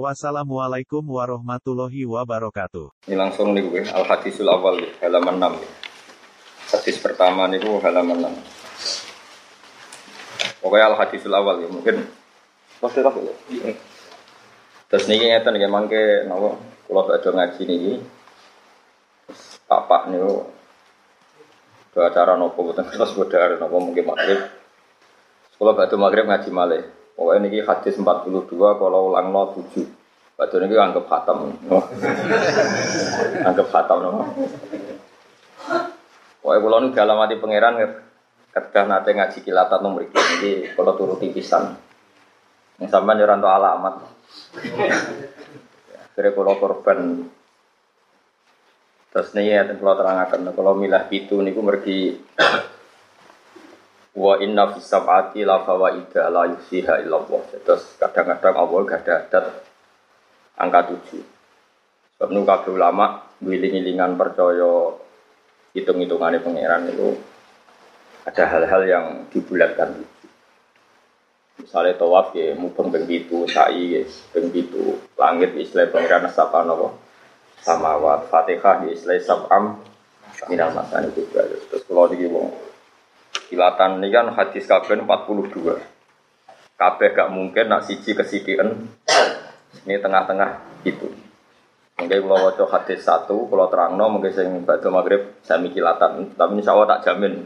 Wassalamualaikum warahmatullahi wabarakatuh. Ini langsung nih gue, Al Hadisul Awal nih, halaman 6 ya. Hadis pertama nih gue halaman 6. Pokoknya Al Hadisul Awal ya, mungkin pasti tak ya. Terus nih ngeten nggih mangke napa kula badhe ngaji niki. Papak niku ke acara nopo boten terus bodar nopo mungkin maghrib. Kula badhe maghrib ngaji malih. Pokoknya ini hadis 42 kalau ulang 7. Batu ini anggap khatam. anggap khatam. No. Pokoknya kalau ini dalam hati pangeran ketika nanti ngaji kilatan nomor ini kalau turuti pisan. Yang sampai nyuran alamat. Kira kalau korban Terus nih ya, kalau terangkan, kalau milah itu nih mergi Wa inna fis sab'ati la fawaida la yusiha illallah. Terus kadang-kadang Allah gak ada adat angka tujuh. Sebab nu kabeh ulama wiling-wilingan percaya hitung-hitungannya pangeran itu ada hal-hal yang dibulatkan. Misalnya tawaf ya mubeng ping pitu, sa'i ya ping pitu, langit istilah pangeran sapa napa? Samawat, Fatihah ya sab'am minal masani juga. Terus kalau wong Kilatan ini kan hadis kabeh 42. Kabeh gak mungkin nak siji kesidian. Ini tengah-tengah itu. Mungkin kalau wajah hadis satu, kalau terang no, mungkin saya baca maghrib sami kilatan. Tapi insya Allah tak jamin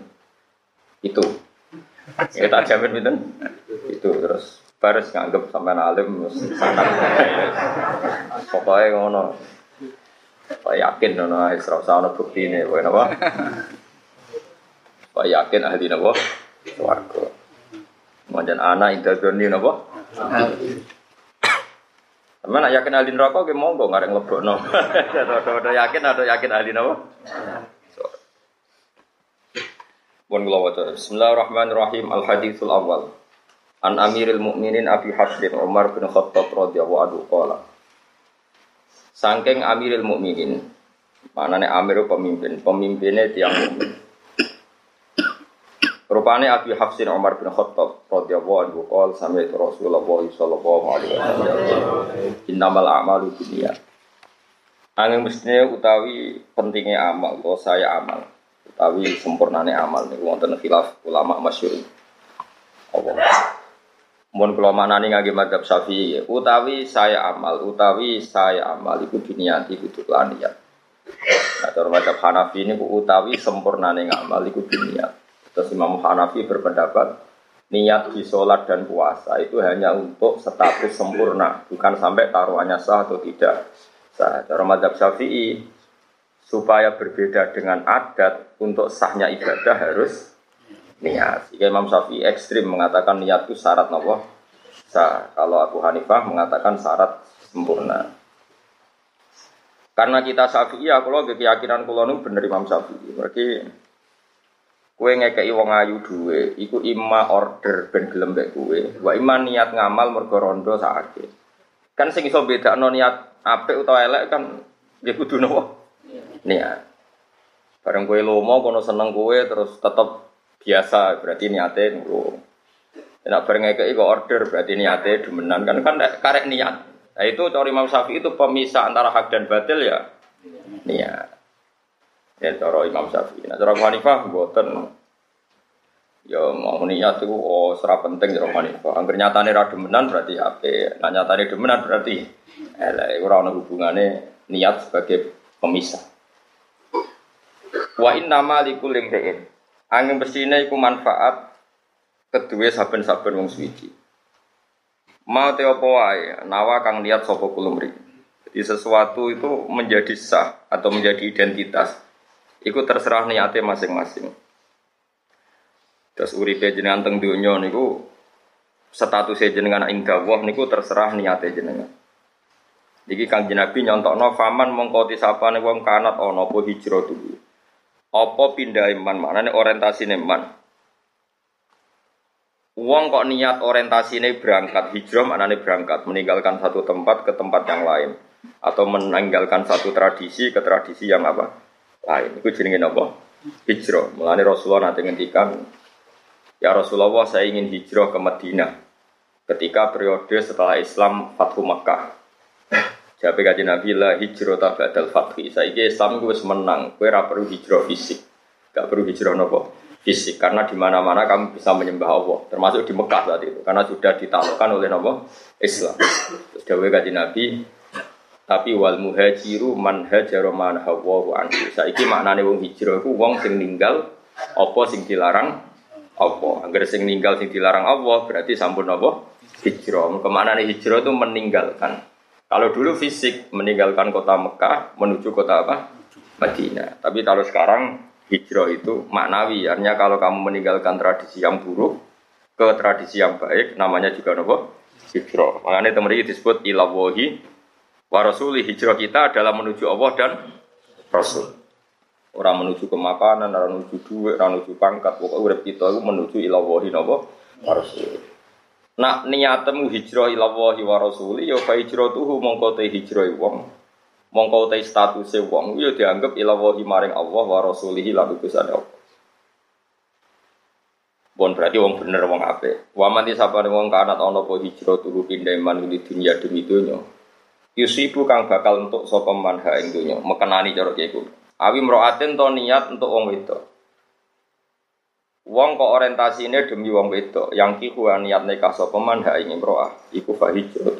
itu. Ya tak jamin itu. Itu terus baris nganggep sampai alim. Pokoknya ngono. Yakin nono, Isra usah bukti ini, apa? Pak yakin ahli napa? Swarga. Manjan anak intadoni napa? Teman nak yakin ahli neraka ge monggo ngareng lebokno. Ada yakin ada yakin ahli napa? Pun kula waca. Bismillahirrahmanirrahim. Al haditsul awal. An Amiril Mukminin Abi Hafsin Umar bin Khattab radhiyallahu anhu qala. Sangking Amiril Mukminin, mana nih Amir pemimpin, pemimpinnya tiang mukmin. Rupane Abi Hafsin Umar bin Khattab radhiyallahu anhu qol sami Rasulullah sallallahu alaihi wasallam innamal a'malu binniyat Angin mestinya utawi pentingnya amal, atau saya amal, utawi sempurnane amal nih wonten khilaf ulama masyhur. Allah. Mohon kula manani ngangge madzhab Syafi'i, utawi saya amal, utawi saya amal iku biniati kudu niat. Nah, cara madzhab Hanafi ini utawi sempurnane ngamal iku biniat. Terus Imam Hanafi berpendapat niat di sholat dan puasa itu hanya untuk status sempurna, bukan sampai taruhannya sah atau tidak. Sah. Cara syafi'i, supaya berbeda dengan adat, untuk sahnya ibadah harus niat. Jika Imam Syafi'i ekstrim mengatakan niat itu syarat nopo sah. Kalau Abu Hanifah mengatakan syarat sempurna. Karena kita Syafi'i, ya kalau keyakinan kalau benar Imam Syafi'i. Berarti Kue ngekei wong ayu duwe, iku ima order ben gelem mbek kue. Wa ima niat ngamal mergo rondo sakake. Kan sing iso bedakno niat apik utawa elek kan ya kudu nopo? Niat. Bareng kue lomo kono seneng kue terus tetep biasa berarti niate nurung. Nek bareng ngekei kok order berarti niate demenan kan kan karek niat. Nah itu cari Imam Syafi'i itu pemisah antara hak dan batil ya niat. Ya cara Imam Syafi'i. Nah cara Hanifah mboten ya mau niat itu oh serap penting cara Hanifah. Angger nyatane ra demenan berarti ape. Nah nyatane demenan berarti elek ora ana hubungane niat sebagai pemisah. Wa inna ma likul imri'in. Angin besine iku manfaat kedua saben-saben wong suci. Mau te apa wae, nawa kang niat sapa kulumri. Jadi sesuatu itu menjadi sah atau menjadi identitas Iku terserah niatnya masing-masing. Terus uripe jenengan teng dunya niku statusnya jenengan ing dawuh niku terserah niatnya jenengan. Jadi Kang Nabi nyontokno faman mongko disapane wong kanat ana apa hijrah dulu. Apa pindah iman orientasi iman. Uang kok niat orientasinya berangkat hijrah maknanya berangkat meninggalkan satu tempat ke tempat yang lain atau meninggalkan satu tradisi ke tradisi yang apa lain itu jenenge apa hijrah. Mulane Rasulullah nanti ngendikan ya Rasulullah saya ingin hijrah ke Madinah ketika periode setelah Islam Fathu Makkah. Jabe kaji Nabi lah hijrah tabadal fathi. Saiki Islam gue menang, gue perlu hijrah fisik, gak perlu hijrah nopo fisik karena di mana-mana kamu bisa menyembah Allah, termasuk di Mekah saat itu, karena sudah ditaklukkan oleh nopo Islam. Jabe kaji Nabi, tapi wal muhajiru man hajaro man hawa anhu. Saiki maknane wong hijrah iku wong sing ninggal apa sing dilarang apa. Agar sing ninggal sing dilarang Allah berarti sampun apa? Hijrah. Ke mana nih hijrah itu meninggalkan. Kalau dulu fisik meninggalkan kota Mekah menuju kota apa? Madinah. Tapi kalau sekarang hijrah itu maknawi. Artinya kalau kamu meninggalkan tradisi yang buruk ke tradisi yang baik, namanya juga nopo hijrah. Makanya teman disebut ilawahi wa rasuli hijrah kita adalah menuju Allah dan Rasul. Orang menuju ke makanan, orang menuju duit, orang menuju pangkat. Pokoknya urip kita itu menuju ilawahi nopo wa rasuli. Nak niatmu hijrah ila wahi wa rasuli ya fa hijratuhu mongko te hijrah wong. Mongko te statuse wong ya dianggap ila wahi maring Allah wa rasulihi lan utusane Allah. Bon berarti wong bener wong apik. Wa man disapane wong kanat ana apa hijratuhu pindah iman di dunia demi dunya. Yusibu kang bakal untuk sapa ha ing dunya, mekenani cara kiye Awi mroaten to niat untuk wong wedok. Wong kok orientasine demi wong wedok, yang kiku niat nikah sapa ha ing imroah, iku fa hijrah.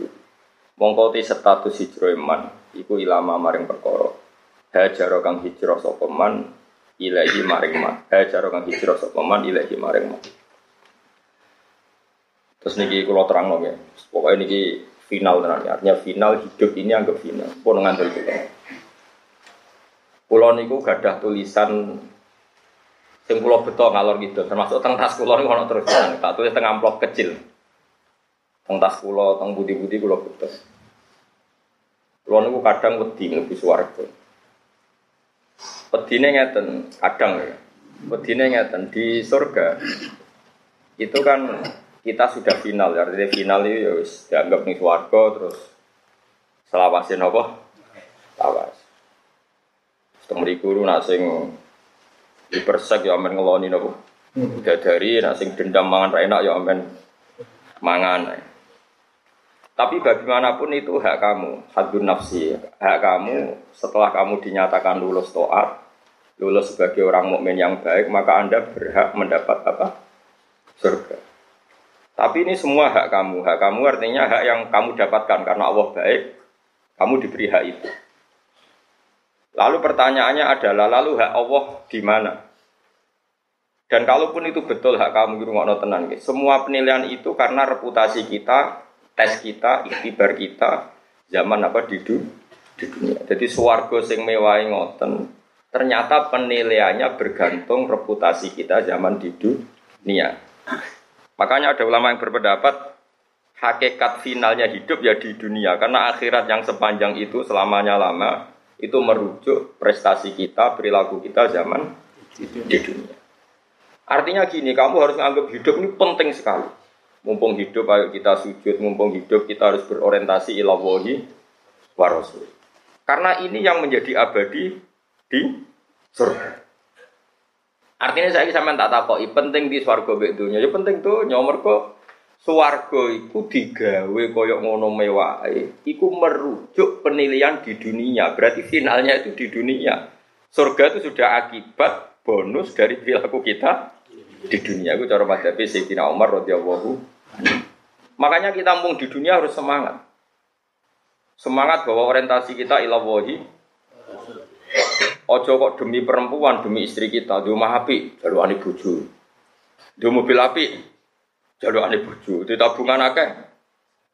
Mongko te status hijrah man, iku ilama maring perkara. Hajar kang hijrah sapa man ilahi maring man. Hajar kang hijrah sapa man ilahi maring man. Terus niki kula terangno ya. Pokoknya niki final tenan artinya final hidup ini anggap final. Pun ngandel kula. Kula niku gadah tulisan Sing kula beto ngalor gitu, termasuk teng tas kula niku ana terus tak tulis teng amplop kecil. Teng tas kula, teng budi-budi kula beto. Kula niku kadang wedi mlebu swarga. Wedine ngeten, kadang ya. Wedine ngeten di surga. Itu kan kita sudah final ya, artinya final itu ya wis dianggap nih swarga terus selawasin apa? Lawas. Setengah guru nasing di persek ya amen ngeloni nopo. Hmm. dari nasi dendam mangan ra enak ya amen mangan. Tapi bagaimanapun itu hak kamu, hadun nafsi. Hak kamu setelah kamu dinyatakan lulus toat, lulus sebagai orang mukmin yang baik, maka Anda berhak mendapat apa? Surga. Tapi ini semua hak kamu. Hak kamu artinya hak yang kamu dapatkan karena Allah baik, kamu diberi hak itu. Lalu pertanyaannya adalah, lalu hak Allah di mana? Dan kalaupun itu betul hak kamu di rumah tenan, semua penilaian itu karena reputasi kita, tes kita, ikhtibar kita, zaman apa di, dunia. Jadi suwargo sing mewah ngoten, ternyata penilaiannya bergantung reputasi kita zaman di dunia. Makanya ada ulama yang berpendapat hakikat finalnya hidup ya di dunia karena akhirat yang sepanjang itu selamanya lama itu merujuk prestasi kita, perilaku kita zaman di dunia. Artinya gini, kamu harus menganggap hidup ini penting sekali. Mumpung hidup, ayo kita sujud. Mumpung hidup, kita harus berorientasi ilawahi wa rasul. Karena ini yang menjadi abadi di surga. Artinya saya sama tak takoi penting di swarga bedunya. Ya penting tuh nyomor kok Suwargo iku digawe koyok ngono mewah, iku merujuk penilaian di dunia. Berarti finalnya itu di dunia. Surga itu sudah akibat bonus dari perilaku kita di dunia. Itu cara madhabi Sayyidina Umar radhiyallahu Makanya kita mumpung di dunia harus semangat. Semangat bahwa orientasi kita ilawahi. Ojo kok demi perempuan, demi istri kita, di rumah api, jalur ani bojo. Di mobil api, ane bojo, di tabungan akeh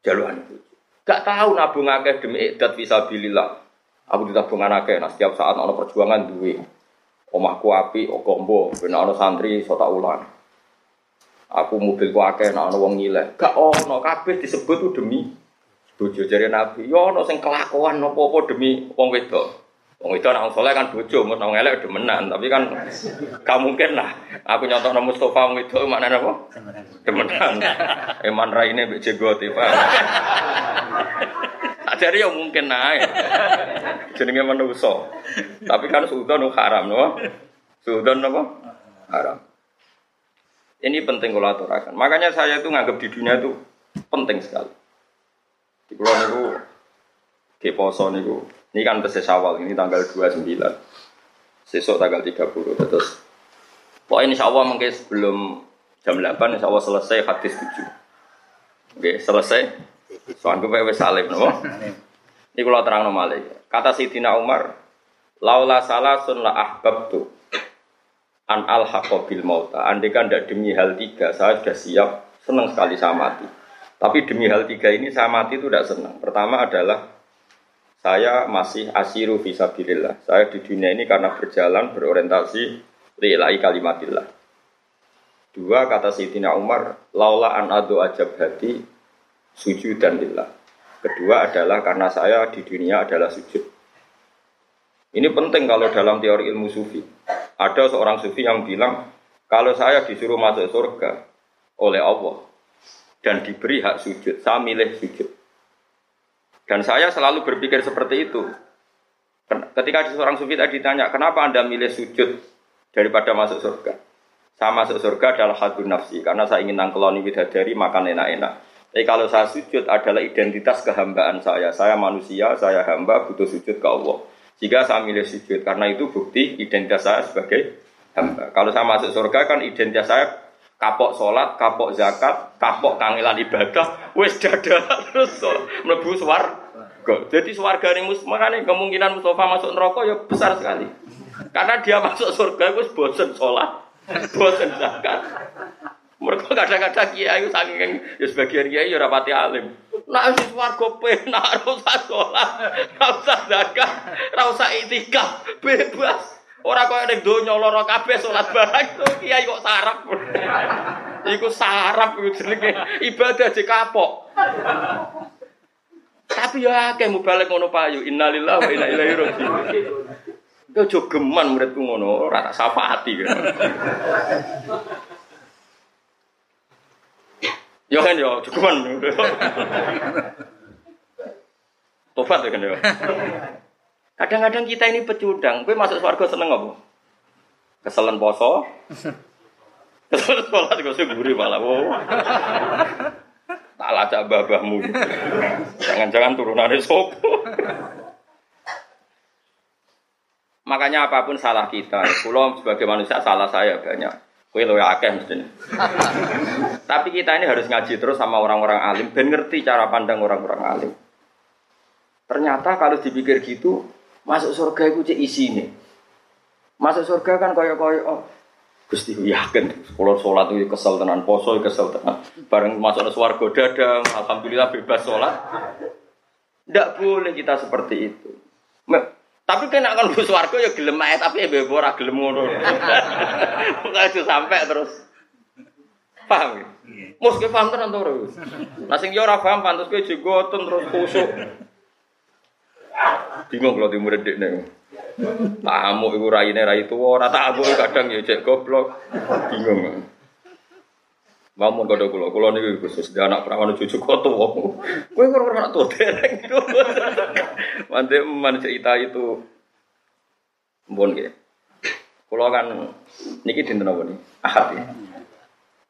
ane bojo. Gak tahu nabung akeh demi idat fisabilillah. Aku di tabungan akeh, nah setiap saat ono perjuangan duwe. Omahku api, o kombo, ben ono santri sota ulang. Aku mobilku akeh, nah ono wong ngileh. Gak ono kabeh disebut tuh demi bojo jari Nabi. Yo ono sing kelakuan nopo-opo demi wong wedok. Wong itu anak soleh kan bojo, mau nong elek demenan, tapi kan gak mungkin lah. Aku nyontok nama Mustafa wong itu mana apa? Demenan. Eman rai ini bece gue tiba. Jadi ya mungkin naik. Jenenge manusa. Tapi kan suudon haram, no? Suudon apa? Haram. Ini penting kalau aturakan. Makanya saya itu nganggap di dunia itu penting sekali. Di pulau niku, di poso niku, ini kan tesis awal, ini tanggal 29. Sesok tanggal 30. Terus, pokoknya insya Allah mungkin sebelum jam 8, insya Allah selesai hadis 7. Oke, selesai. Soalnya gue wes salim, no? Ini kalau terang nomale. Kata Sidina Umar, laula salah sun la ahbab tu an al hakobil mauta. Andai kan tidak demi hal tiga, saya sudah siap, senang sekali sama mati. Tapi demi hal tiga ini saya mati itu tidak senang. Pertama adalah saya masih asiru visabilillah. Saya di dunia ini karena berjalan berorientasi lillahi kalimatillah. Dua kata Sayyidina Umar, laula an adu ajab hati sujud dan lillah. Kedua adalah karena saya di dunia adalah sujud. Ini penting kalau dalam teori ilmu sufi. Ada seorang sufi yang bilang, kalau saya disuruh masuk surga oleh Allah dan diberi hak sujud, saya milih sujud. Dan saya selalu berpikir seperti itu. Ketika seorang sufi tadi ditanya, kenapa anda milih sujud daripada masuk surga? Saya masuk surga adalah hadun nafsi, karena saya ingin nangkeloni bidadari, makan enak-enak. Tapi kalau saya sujud adalah identitas kehambaan saya. Saya manusia, saya hamba, butuh sujud ke Allah. Jika saya milih sujud, karena itu bukti identitas saya sebagai hamba. Kalau saya masuk surga kan identitas saya kapok sholat, kapok zakat, kapok kangelan ibadah, wes dada terus mlebu swarga. Jadi swarga ini makanya kemungkinan Mustafa masuk neraka ya besar sekali. Karena dia masuk surga wes bosen sholat, bosen zakat. Mereka kadang-kadang kiai saking ya sebagian kiai ya rapati alim. Nak wis swarga penak ora usah sholat, ora usah zakat, ora usah itikaf, bebas. Ora kaya ning donya lara kabeh salat barang itu kiai kok sarap. Iku sarap iku jenenge ibadah aja kapok. Tapi ya akeh balik ngono payu. Innalillahi wa inna ilaihi raji'un. Kau jo geman muridku ngono, ora tak. Yo kan yo, cukuman. Tobat ya kan yo. Kadang-kadang kita ini pecundang. Gue masuk surga seneng apa? Keselen poso. Keselen sholat gue sih gurih malah. Wow. Tak lacak babahmu. Jangan-jangan turunannya sopo. Makanya apa pun salah kita, pulau sebagai manusia salah saya banyak. Kue lo akeh mestinya. Tapi kita ini harus ngaji terus sama orang-orang alim, ben ngerti cara pandang orang-orang alim. Ternyata kalau dipikir gitu, Masuk surga itu cek nih. Masuk surga kan koyo koyo oh Gusti yakin kalau sholat itu kesel tenan poso kesel tenan bareng masuk swarga dadang alhamdulillah bebas sholat tidak boleh kita seperti itu tapi kan akan bus swarga ya gelem ae tapi ya bebo ora gelem ngono itu sampai terus paham ya? Mus paham tenan to ora? Nah sing yo ora paham pantes kowe jegoten terus kusuk. Bingung kalau di murid dek neng. Tamu ibu rai nih rai tua, rata abu kadang ya cek goblok. Bingung. Mau kado kulo, kulo nih khusus dia anak perawan cucu kau tua. Gue kurang kurang tua dereng itu. Mantep mana cerita itu. Bon gitu. Kulo kan niki dinten apa nih? Ahad ya.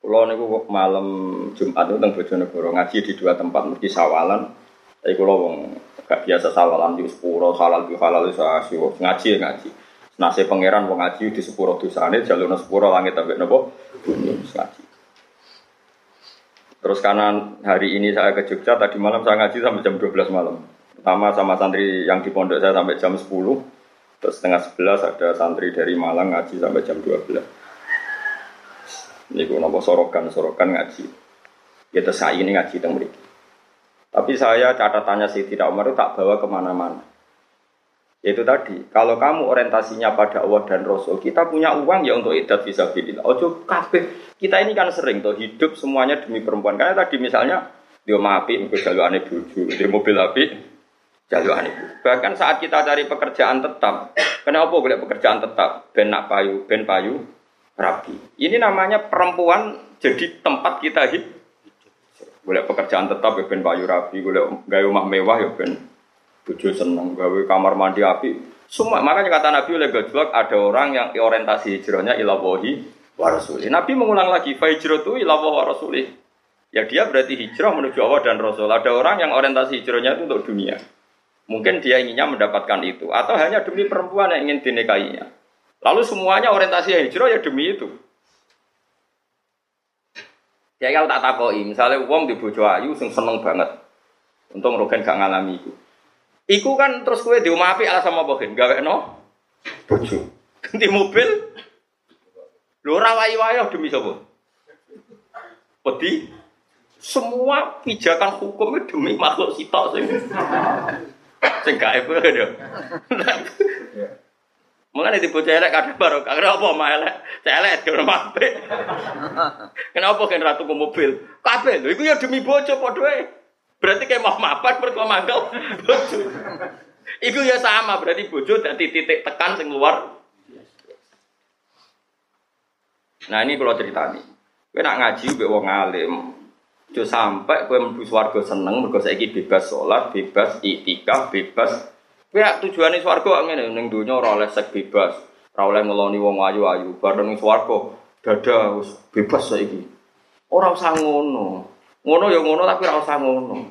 Kulo niku malam Jumat itu teng Bojonegoro ngaji di dua tempat mesti sawalan. Tapi kulo wong Gak biasa sawalan di sepuro, halal di halal di asio, ngaji ngaji. Nasi pangeran mau ngaji di sepuro sana jalur sepuro langit tapi nopo bumi ngaji. Terus karena hari ini saya ke Jogja, tadi malam saya ngaji sampai jam 12 malam. Pertama sama santri yang di pondok saya sampai jam 10, terus setengah 11 ada santri dari Malang ngaji sampai jam 12. Ini gue nopo sorokan, sorokan ngaji. Ya terus ini ngaji tentang mereka. Tapi saya catatannya sih tidak Umar itu tak bawa ke mana-mana. Itu tadi, kalau kamu orientasinya pada Allah dan Rasul, kita punya uang ya untuk idat bisa bilillah. Ojo kafe. Kita ini kan sering tuh hidup semuanya demi perempuan. Karena tadi misalnya dia mapi, mungkin jalur aneh buju, di mobil api, jaluan itu. Bahkan saat kita cari pekerjaan tetap, kenapa boleh pekerjaan tetap? Ben nak payu, ben payu, rapi. Ini namanya perempuan jadi tempat kita hidup. Boleh pekerjaan tetap ya ben payu rapi, boleh gaya rumah mewah ya ben bojo seneng, gawe kamar mandi api. Semua makanya kata Nabi oleh gojlok ada orang yang orientasi hijrahnya ilawohi wa rasuli. Nabi mengulang lagi, fa hijratu ilawohi wa rasuli. Ya dia berarti hijrah menuju Allah dan Rasul. Ada orang yang orientasi hijrahnya itu untuk dunia. Mungkin dia inginnya mendapatkan itu. Atau hanya demi perempuan yang ingin dinikahinya. Lalu semuanya orientasi hijrah ya demi itu. Ya kalau tak takoi, misalnya uang di bojo ayu sing seneng banget. Untung Rogen gak ngalami itu. Iku kan terus kue diumapi ala sama bogen, gawe no bojo. Ganti mobil, lu rawai wayo demi sapa? Pedi, semua pijakan hukum itu demi makhluk sitok sing sing gaib ya. Mengenai di bocah elek kadang baru karena apa elek, elek di rumah Kenapa kan ratu ke mobil? Kabel, itu ya demi bojo podoe. Berarti kayak mau mapat mereka bojo. Iku ya sama, berarti bojo dari titik tekan sing luar. Nah ini kalau cerita nih, gue nak ngaji gue wong alim, Jo sampai gue mlebu swarga seneng mergo saiki bebas sholat, bebas itikaf, bebas. Kowe tujuane swarga ngene ning donya ora oleh sek bebas, ora oleh ngeloni wong ayu-ayu, bareng ning swarga dada wis bebas saiki. Ora usah ngono. Ngono ya ngono tapi ora usah ngono.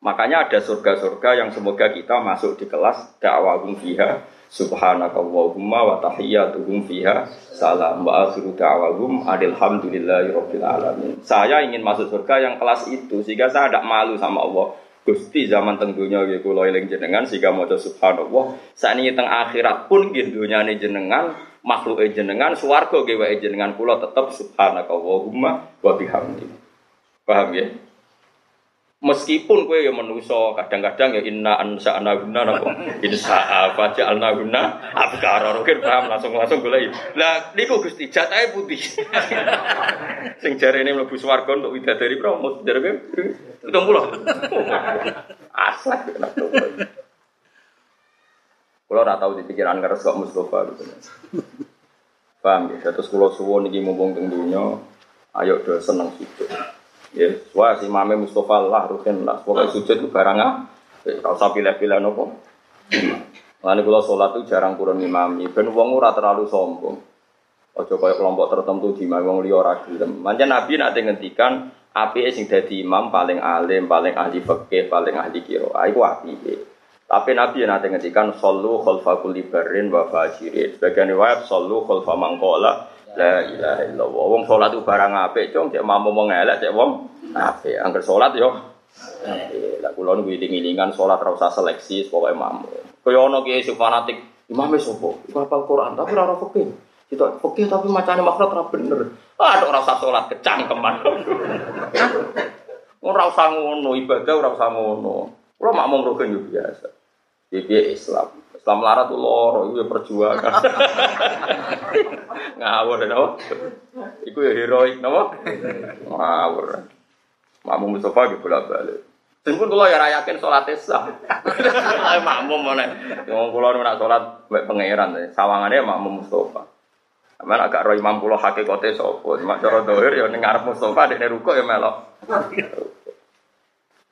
Makanya ada surga-surga yang semoga kita masuk di kelas dakwahum fiha subhanakallahumma wa tahiyyatuhum fiha salam wa akhiru da'wahum alhamdulillahi rabbil alamin. Saya ingin masuk surga yang kelas itu sehingga saya tidak malu sama Allah. Gusti zaman tenggunya nggih kula eling jenengan sehingga maca subhanallah. Sakniki teng akhirat pun nggih dunyane jenengan, makhluk jenengan, swarga nggih wae jenengan kula tetep subhanakallahumma wa bihamdi. Paham ya? Meskipun kue yang menuso kadang-kadang ya inna ansa anaguna napa insa apa aja anaguna abkar mungkin paham langsung langsung gue Lah niku Gusti jatahe putih. Sing jare ini mlebu swarga untuk widadari promo jare kowe pitung puluh. Asak Kalau ora tahu di pikiran ngeres kok Mustafa gitu. Paham ya? Terus kalau suwon iki mumpung teng dunya, ayo do seneng situ. Ya, wah si mame Mustafa lah rukin lah. Pokoknya sujud itu barang ah. Kalau usah pilih-pilih nopo. Lalu kalau sholat itu jarang kurun imami. Ben wong ora terlalu sombong. Ojo kaya kelompok tertentu di wong liya ora gelem. Manjen Nabi nanti ngendikan api sing dadi imam paling alim, paling ahli fikih, paling ahli qiraah. Iku api. Tapi Nabi nanti ngendikan sallu khalfa kulli barrin wa fajirin. Sebagian riwayat sallu khalfa mangkola La ilaha illallah. Wong salat itu barang apik, cung cek mampu wong elek cek wong apik. Angger salat yo Lah kula niku iling-ilingan salat ora usah seleksi pokoke mampu. Kaya ana kiai sing fanatik, imame sapa? Iku hafal Quran tapi ora fikih. Itu fikih tapi macane makhraj ora bener. Ah, ora usah salat kecangkeman. Ora usah ngono, ibadah ora usah ngono. Kula makmum rukun yo biasa. Iki Islam. Islam larat tuh loro, itu ya perjuangan. Ngawur ya, no? Iku ya heroik, no? Ngawur. Makmum Mustafa gitu bolak balik. Sing pun kula ya ra yakin salat sah. makmum mana? Wong kula nak salat mek pangeran sawangane makmum Mustafa. Amal agak roh imam kula hakikate sapa? Mak cara dohir ya ning ngarep Mustafa dekne rukuk ya melok.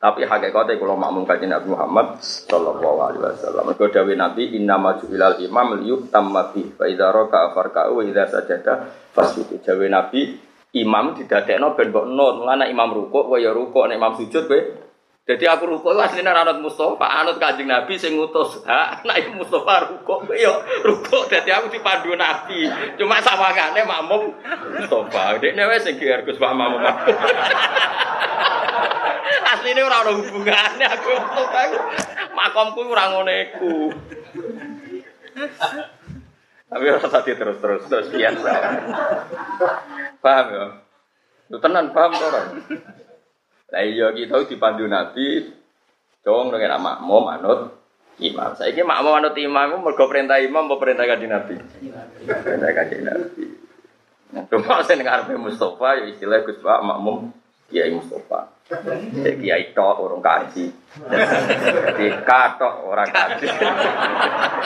Tapi hakikatnya kalau makmum kaji Nabi Muhammad Sallallahu Alaihi Wasallam. Kalau dawe Nabi Inna maju ilal imam liyuk tammabi. Fa idza raka afarka'u wa idza sajada fasjudu. Dawe Nabi imam didadekno ben mbok nun. Lan imam rukuk wa ya rukuk imam sujud kowe jadi aku rukuk aslinya anut Mustafa, anut kanjeng Nabi sing ngutus. Ha, nek Mustafa rukuk, yo rukuk dadi aku dipandu Nabi. Cuma sawangane makmum Mustafa. Dekne wis sing Gus Pak makmum. Asline ora ono hubungane aku Mustafa. Makomku ora iku. Tapi ora tadi terus-terus terus biasa. Paham ya? Lu tenan paham to ora? Lah iya kita dipandu Nabi dong dengan makmum manut imam. Saya ini makmum manut imam mergo perintah imam apa perintah kanjeng Nabi? Perintah kanjeng Nabi. Nah, cuma saya dengar Mustafa ya istilah Gus Pak makmum ya Mustafa. Jadi kiai tok orang kaji. Jadi katok orang kaji.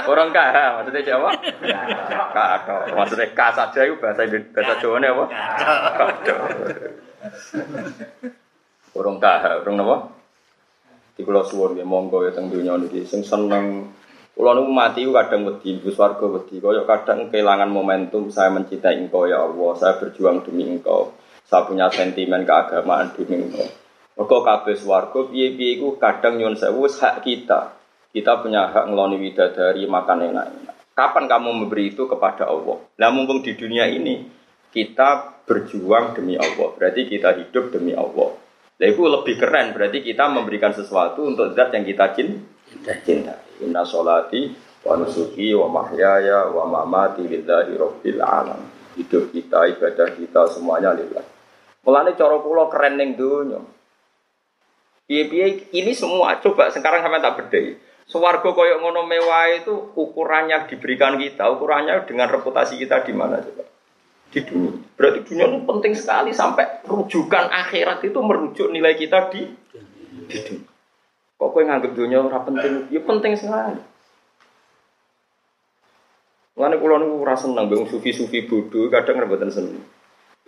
Orang kah maksudnya Jawa? Katok. Maksudnya ka saja itu bahasa bahasa Jawa ini apa? Katok. Orang kah, orang apa? Di pulau suwon ya monggo ya teng dunia niki sing seneng Kulo niku mati kadang wedi, Gus warga wedi. Kaya kadang kehilangan momentum saya mencintai engkau ya Allah, saya berjuang demi engkau. Saya punya sentimen keagamaan demi engkau. Mergo kabeh swarga piye-piye iku kadang nyuwun sewu hak kita. Kita punya hak ngeloni widadari makan enak-enak. Kapan kamu memberi itu kepada Allah? Nah mumpung di dunia ini kita berjuang demi Allah. Berarti kita hidup demi Allah. Nah itu lebih keren. Berarti kita memberikan sesuatu untuk zat yang kita cintai. Inna sholati wa nusuki wa mahyaya wa mamati lillahi alam. Hidup kita, ibadah kita semuanya lillah. Mulane cara kula keren ning donya. Ini semua coba sekarang sampai tak bedai. Swarga koyok ngono mewah itu ukurannya diberikan kita, ukurannya dengan reputasi kita di mana coba? Di dunia. Berarti dunia itu penting sekali sampai rujukan akhirat itu merujuk nilai kita di di dunia. Kok kowe nganggep dunia ora penting? Ya penting sekali. Mulane kula niku ora seneng mbek sufi-sufi bodoh kadang rebutan seneng.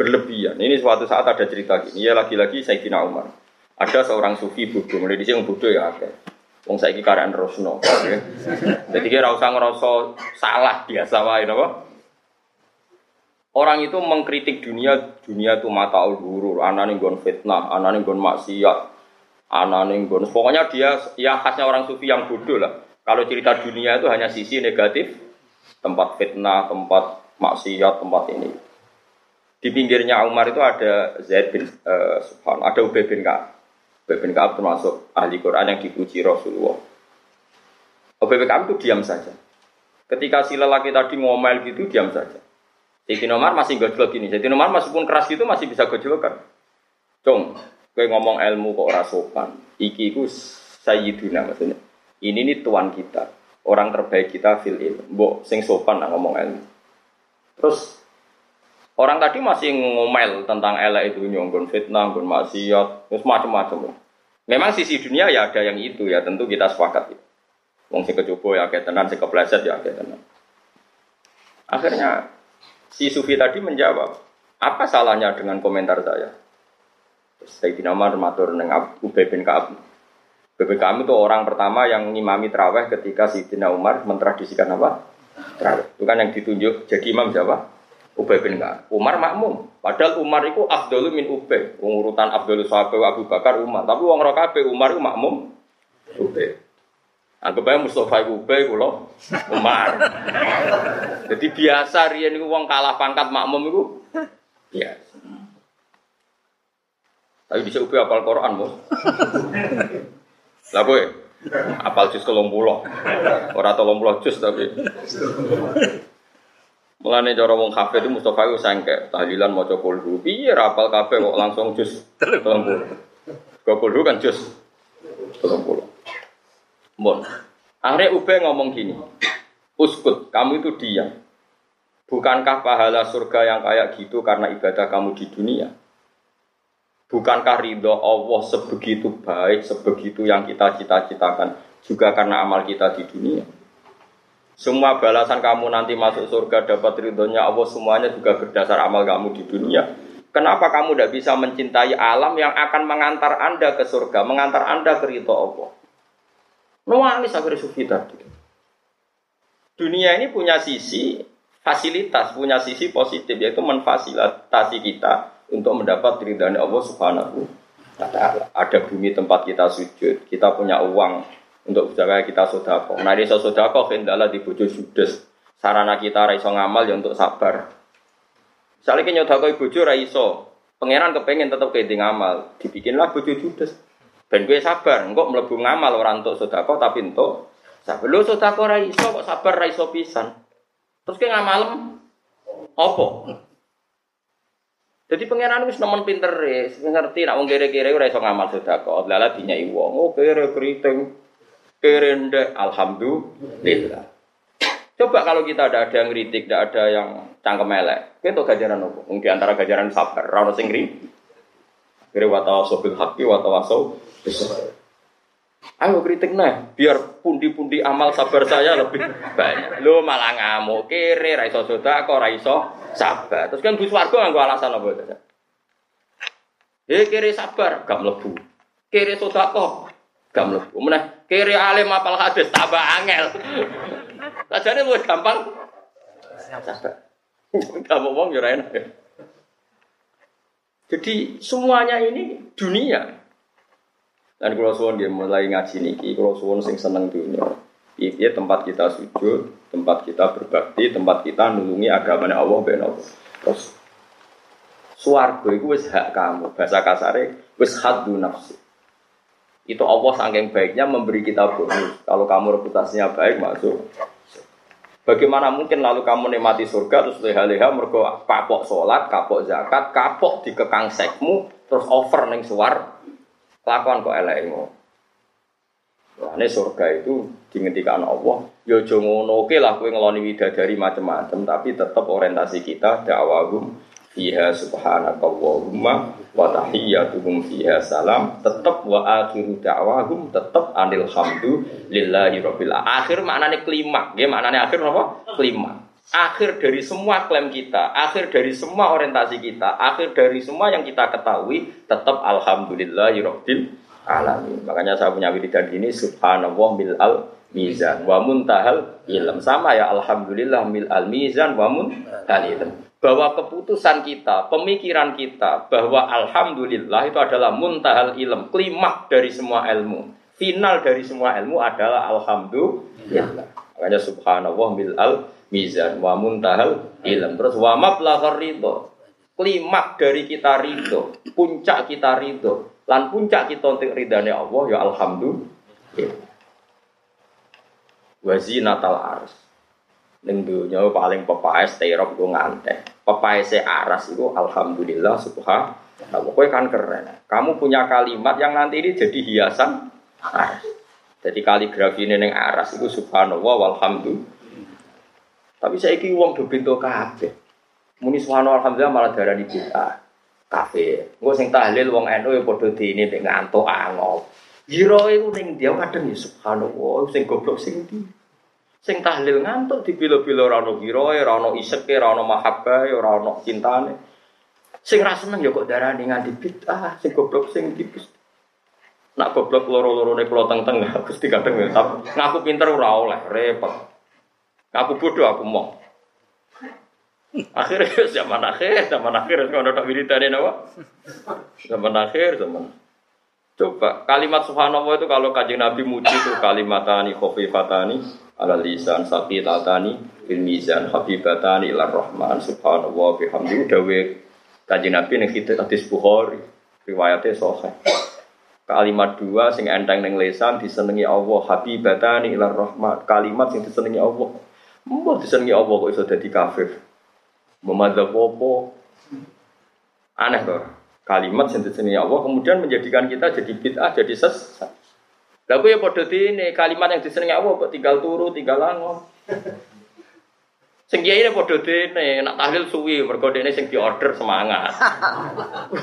Berlebihan. Ini suatu saat ada cerita gini. Ya lagi-lagi Sayyidina Umar. Ada seorang sufi bodoh. Mulai di sini bodoh ya akeh. Wong saiki karyan Rosno. Ya. Jadi kira usah ngerasa salah biasa wae napa? Orang itu mengkritik dunia, dunia itu mata al hurur, anane nggon fitnah, anane nggon maksiat, anane nggon. Pokoknya dia ya khasnya orang sufi yang bodoh lah. Kalau cerita dunia itu hanya sisi negatif, tempat fitnah, tempat maksiat, tempat ini. Di pinggirnya Umar itu ada Zaid bin uh, Subhan, ada Ubay bin Ka'ab. Ubay bin Ka'ab termasuk ahli Quran yang dipuji Rasulullah. Ubay bin Ka'ab itu diam saja. Ketika si lelaki tadi ngomel gitu, diam saja. Sayyidina Umar masih gojlok gini. Sayyidina Umar meskipun keras gitu masih bisa gojlokan. Cung, gue ngomong ilmu kok ora sopan. Iki ku sayyiduna maksudnya. Ini nih tuan kita. Orang terbaik kita fil ilmu. Mbok sing sopan lah ngomong ilmu. Terus orang tadi masih ngomel tentang elek itu nyonggon fitnah, nggon maksiat, terus macam-macam. Memang sisi dunia ya ada yang itu ya tentu kita sepakat ya. Wong sing ya kayak tenan, sing kepleset ya kayak tenan. Akhirnya Si Sufi tadi menjawab, apa salahnya dengan komentar saya? Sayyidina Umar matur dengan Ubay bin Ka'ab. Ka'ab itu orang pertama yang ngimami terawih ketika Sayyidina Umar mentradisikan apa? Terawih. Itu kan yang ditunjuk jadi imam siapa? Ubay bin Ka'ab. Umar makmum. Padahal Umar itu afdalu min Ubay. Urutan afdalu sahabat Abu Bakar Umar. Tapi wong rokabe Umar itu makmum Ubay. Anggap aja Mustafa iku bae kula Umar. Jadi biasa riyen niku wong kalah pangkat makmum iku biasa. Tapi bisa ubi apal Quran, Bos. Lah kowe apal juz 30. Ora 30 juz tapi. Mulane cara wong kafir itu Mustafa iku sangke tahlilan maca kulhu. Piye ra apal kabeh kok langsung juz 30. Kok kulhu kan juz 30. Mon. Akhirnya Ube ngomong gini, Uskut, kamu itu diam. Bukankah pahala surga yang kayak gitu karena ibadah kamu di dunia? Bukankah ridho Allah sebegitu baik, sebegitu yang kita cita-citakan juga karena amal kita di dunia? Semua balasan kamu nanti masuk surga dapat ridhonya Allah semuanya juga berdasar amal kamu di dunia. Kenapa kamu tidak bisa mencintai alam yang akan mengantar anda ke surga, mengantar anda ke ridho Allah? Nuangis akhirnya sufi tadi. Dunia ini punya sisi fasilitas, punya sisi positif yaitu memfasilitasi kita untuk mendapat ridhanya Allah Subhanahu wa taala. Ada bumi tempat kita sujud, kita punya uang untuk usaha kita sodako. Nah, di sodako kendala di bojo judes. Sarana kita raiso ngamal ya untuk sabar. Misalnya kita nyodako bojo raiso, pangeran kepengen tetap kayak ngamal, dibikinlah bojo judes. Ben gue sabar, enggak mlebu ngamal ora entuk sedekah tapi entuk sabar. Lho sedekah ora iso kok sabar ra iso pisan. Terus ke ngamalem apa? Jadi pangeran wis nemen pinter wis ngerti nek wong kere-kere ora iso ngamal sedekah. Lala dinyai wong, oh kere keriting. Kere alhamdulillah. Coba kalau kita ada ada yang kritik, tidak ada yang cangkem elek, kita gajaran apa? Mungkin antara gajaran sabar, rano sing Kira watawaso bil haqqi Ayo kritik nah, biar pundi-pundi amal sabar saya lebih banyak. Lo malah ngamuk, kiri, raiso soda, kok raiso sabar. Terus kan Gus Wargo nggak alasan apa itu? Eh kiri sabar, gak melebu. Kiri soda kok, gak melebu. Mana kiri alim apal hadis tambah angel. Sajane lu gampang. Gak mau ngomong ya. Jadi semuanya ini dunia. Dan kalau suwon dia mulai ngaji niki, kalau suwon sing seneng dunia. Iya tempat kita sujud, tempat kita berbakti, tempat kita nulungi agamanya Allah ben Allah. Terus suarga itu wis hak kamu, bahasa kasare wis hadu nafsi. Itu Allah saking baiknya memberi kita bonus. Kalau kamu reputasinya baik masuk. Bagaimana mungkin lalu kamu nikmati surga terus leha-leha mergo kapok sholat, kapok zakat, kapok dikekang sekmu, terus over neng suar Kelakuan kok Wah, ini surga itu dihentikan Allah. Ya ngono. Oke lah kowe ngeloni widadari macam-macam, tapi tetap orientasi kita dakwahum fiha subhanakallahumma wa tahiyyatuhum fiha salam. Tetap wa akhiru da'wahum tetap anil hamdu lillahi rabbil akhir maknanya kelima ya maknanya akhir apa? Kelima akhir dari semua klaim kita akhir dari semua orientasi kita akhir dari semua yang kita ketahui tetap alhamdulillahi rabbil alamin makanya saya punya wiridan ini subhanallah mil al mizan wa muntahal ilm sama ya alhamdulillah mil al mizan wa muntahal ilm bahwa keputusan kita, pemikiran kita bahwa alhamdulillah itu adalah muntahal ilm, klimak dari semua ilmu. Final dari semua ilmu adalah alhamdulillah. Makanya subhanallah mil al mizan wa muntahal ilm. Terus wa mablaghar ridho. Klimak dari kita ridho, puncak kita ridho, lan puncak kita untuk ridhanya Allah ya alhamdulillah. Wazinatal ars. Ning dunya paling pepaes terop ku ngante. Pepaese aras itu alhamdulillah subhanallah. Kowe kan keren. Kamu punya kalimat yang nanti ini jadi hiasan aras. Jadi kaligrafi ini neng aras itu subhanallah walhamdulillah. Tapi saya iki uang do bento kabeh. Muni subhanallah alhamdulillah malah darani bid'ah. Kafe. Engko sing tahlil wong NU ya padha dene mek ngantuk angop. Jiro iku ning dia kadang ya subhanallah sing goblok sing ndi. Sing tahlil ngantuk di bilo-bilo rano giroe, rano iseke, rano mahabbae, rano cintane. Sing ra seneng ya kok darani nganti bid'ah, sing goblok sing tipis. Nak goblok loro-lorone kula teng-teng Gusti kadang ya ngaku pinter ora oleh, repot. Ngaku bodoh aku mau. Akhirnya zaman akhir, zaman akhir ngono tok wiridane napa? Zaman akhir, zaman Coba kalimat subhanallah itu kalau kajian Nabi muji itu kalimatani khofifatani ala lisan saqitatani bil mizan habibatani ilar rahman subhanallah bihamdi dawe kajian Nabi ning hadis Bukhari riwayatnya sahih. Kalimat dua sing enteng ning lisan disenengi Allah habibatani ilar rahman kalimat sing disenengi Allah. Mbok disenengi Allah kok iso dadi kafir. Memadzab apa? Aneh tuh kalimat sendiri Allah kemudian menjadikan kita jadi bid'ah jadi sesat. Lah ya padha ini kalimat yang disenengi Allah kok tinggal turu, tinggal langon. Sing kiai ini padha dene nak tahlil suwi mergo dene sing diorder semangat.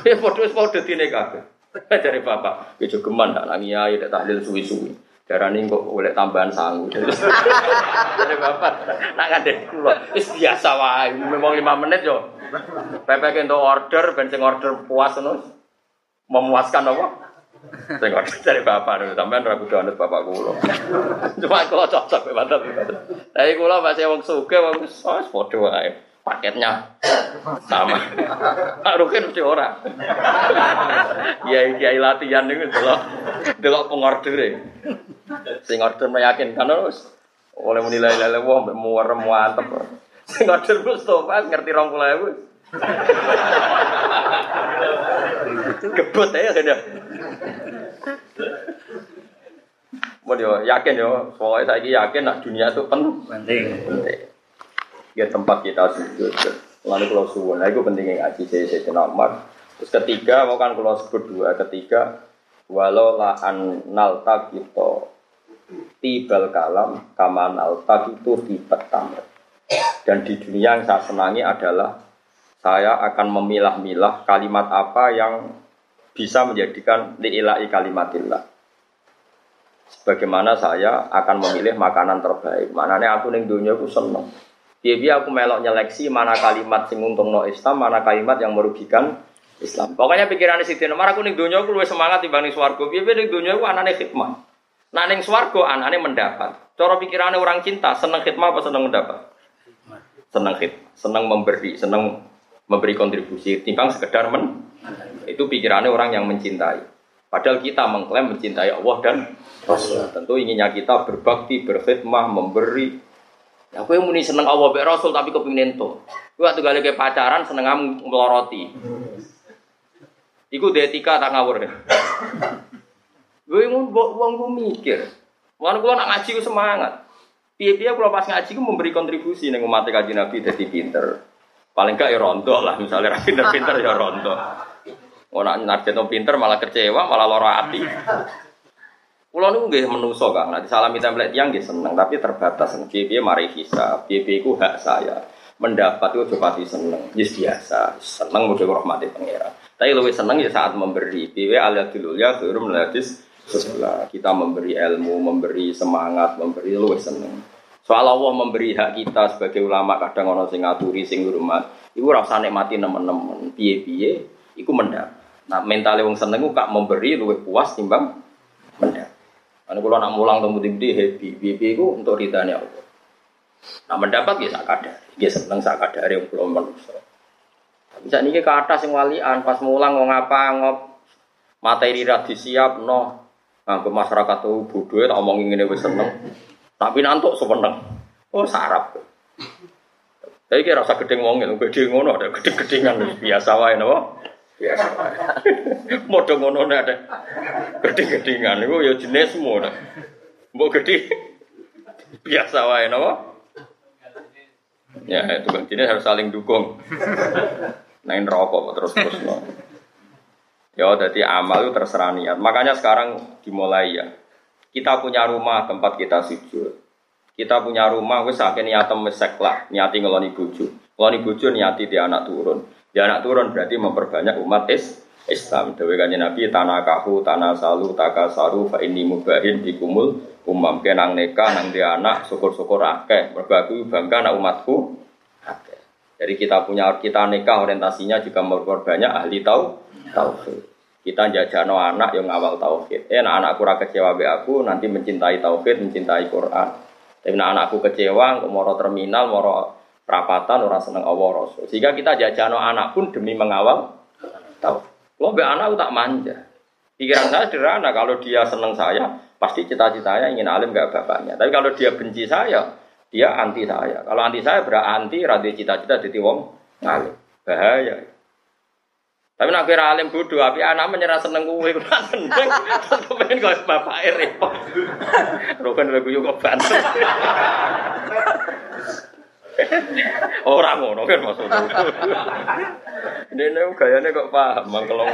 Ya padha wis padha dene kabeh. Dari bapak, ya geman nak nang kiai nek tahlil suwi-suwi. Darani kok oleh tambahan sangu. Dari bapak, nak ngandek kula wis biasa wae, memang 5 menit yo. Pepe untuk order, ben sing order puas terus memuaskan apa? Sing order dari bapak nih, sampean ra kudu anut bapak kula. Cuma kula cocok banget. Tapi kula masih wong sugih wong wis padha wae. Paketnya sama. Pak Rukin mesti ora. Iya iya latihan niku delok delok pengorder Sing order meyakinkan terus oleh menilai lele wong muarem mantep. Sing order Mustofa ngerti rong puluh ewu. Gebut ya kan ya. Mau yo yakin yo, soalnya saya yakin nak dunia itu penting. Penting. Ya tempat kita sujud. Lalu kalau suwun, nah itu pentingnya ngaji saya saya kenal Terus ketiga, mau kan kalau sebut dua, ketiga, walau la an nalta kita tibal kalam kaman nalta itu tibat tamr. Dan di dunia yang saya senangi adalah saya akan memilah-milah kalimat apa yang bisa menjadikan li'ilai kalimatillah. Sebagaimana saya akan memilih makanan terbaik. Mananya aku ning dunia aku seneng. Biar aku melok nyeleksi mana kalimat sing no Islam, mana kalimat yang merugikan Islam. Pokoknya pikirannya Siti Nomor aku ning dunia aku lebih semangat dibanding swargo. Biar ning dunia aku anane khidmat. Nah ning swargo anane mendapat. Cara pikirannya orang cinta seneng khidmat apa seneng mendapat? Seneng khidmat, seneng memberi, seneng memberi kontribusi. Timbang sekedar men itu pikirannya orang yang mencintai. Padahal kita mengklaim mencintai Allah dan Rasul. Tentu inginnya kita berbakti, berkhidmah, memberi, Ya aku yang muni seneng Allah be Rasul tapi kepingin ento. Gue waktu kali pacaran seneng kamu meloroti. Iku etika tak ngawur deh. Gue mau uang gue mikir. Wan gue nak ngaji gue semangat. Piye-piye kalau pas ngaji gue memberi kontribusi nih umat kaji Nabi jadi pinter. Paling gak ya rontok lah misalnya pinter-pinter ya rontok. Orang narjen pinter malah kecewa malah loro hati. Kulo niku nggih menungso Kang. Nanti salami template yang nggih seneng, tapi terbatas. Piye mari hisab, piye ku hak saya. Mendapat itu coba seneng, yes biasa. Seneng mudah rahmati pangeran. Tapi lebih seneng ya saat memberi. Piye alat dulu ya turun meladis sebelah. Kita memberi ilmu, memberi semangat, memberi lebih seneng. Soal Allah memberi hak kita sebagai ulama kadang orang sing ngaturi sing hormat. Iku rasane mati nemen-nemen. Piye-piye iku mendapat. Nah, mentalnya wong seneng kak memberi lebih puas timbang mendapat. Karena kalau nak mulang temu di happy, happy itu untuk ridhanya Allah. Nah mendapat ya sak kadar, dia seneng sak kadar yang belum manusia. Bisa nih ke atas yang walian, pas mulang mau ngapa ngop materi radi siap no, ke masyarakat tuh bodoh ya ini wes seneng. Tapi nantuk sepeneng, oh sarap. Tapi kira rasa gedeng wongin, gede ngono ada gede-gedengan biasa wae no. Biasa wae. Modho ngono ada. Gede-gedengan iku ya jenis semua. Mbok gede biasa wae napa? Ya, itu kan jenis harus saling dukung. Nain rokok terus terus no. Ya, jadi amal itu terserah niat. Makanya sekarang dimulai ya. Kita punya rumah tempat kita sujud. Kita punya rumah wis sakit niatem wis lah, niati ngeloni bojo. Ngeloni bojo niati di anak turun. Ya anak turun berarti memperbanyak umat is Islam. Dewi kanjeng Nabi tanah kahu, tanah salu, taka saru, fa ini mubahin dikumul umam kenang neka nang dia anak syukur-syukur akeh. Merbaku bangga anak umatku. Jadi kita punya kita nikah orientasinya juga memperbanyak ahli tahu tauhid. Kita jajano anak yang awal tauhid. Eh, nah anakku ora kecewa be aku nanti mencintai tauhid, mencintai Quran. Tapi nah anakku kecewa, moro terminal, moro perapatan orang seneng Allah Rasul. Sehingga kita jajano anak pun demi mengawal tahu. Lo be anak tak manja. Pikiran saya sederhana, kalau dia seneng saya, pasti cita-citanya ingin alim gak bapaknya. Tapi kalau dia benci saya, dia anti saya. Kalau anti saya berarti radio cita-cita jadi wong ngalim. Bahaya. Tapi nak kira alim bodoh, tapi anak menyerah seneng gue, gue seneng, terus pengen gak bapak repot. Rokan lagu juga bantu. Orang ngono kan maksudnya. Ini gayanya kok paham mangkelong.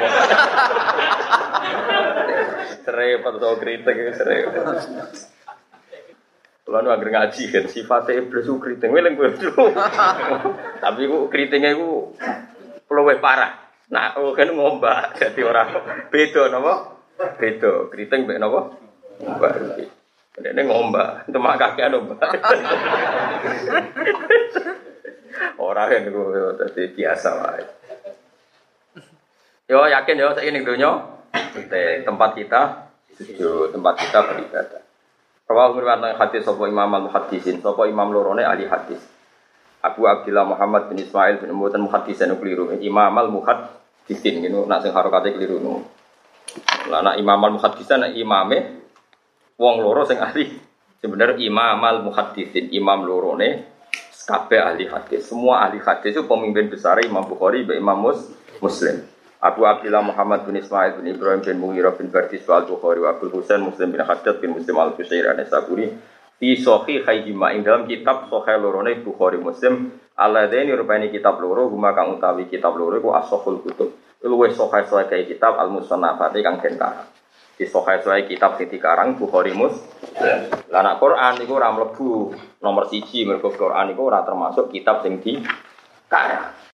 Serempet atau kritik serempet. Kalau nu agar ngaji kan sifatnya iblis itu kritik, weleng gue dulu. Tapi kritiknya gue lebih parah. Nah, oh kan ngombak jadi orang beda nopo, beda kritik be nopo, ngombak. Ini ngombak, itu mak kakek ngombak. Orang yang gue tadi biasa lah. Yo yakin yo saya ini dunia tempat kita sujud, tempat kita beribadah. Rawal meriwayatkan hadis sopo imam al muhadisin, sopo imam lorone ahli hadis. Abu Abdullah Muhammad bin Ismail bin Mutan muhadisin keliru. Imam al muhadisin gitu, nak sing harokate keliru nu. Lah nak imam al muhadisin imame wong loro sing ahli. Sebenarnya imam al muhadisin, imam lorone kabeh ahli hadis. Semua ahli hadis itu pemimpin besar Imam Bukhari, Imam Muslim. Abu Abdullah Muhammad bin Ismail bin Ibrahim bin Mughirah bin Bardis al Bukhari wa Abdul Husain Muslim bin Haddad bin Muslim al Fusair an Saburi fi sohi khayyima ing dalam kitab sohi lorone Bukhari Muslim. Alladaini rupani kitab loro huma kang utawi kitab loro iku asoful kutub. Luwih sohi sohi kitab al musannafati kang kentara di sohi sohi kitab sing dikarang Bukhari Muslim. Lah Quran iku ora mlebu. Nomor siji mergo Quran iku ora termasuk kitab sing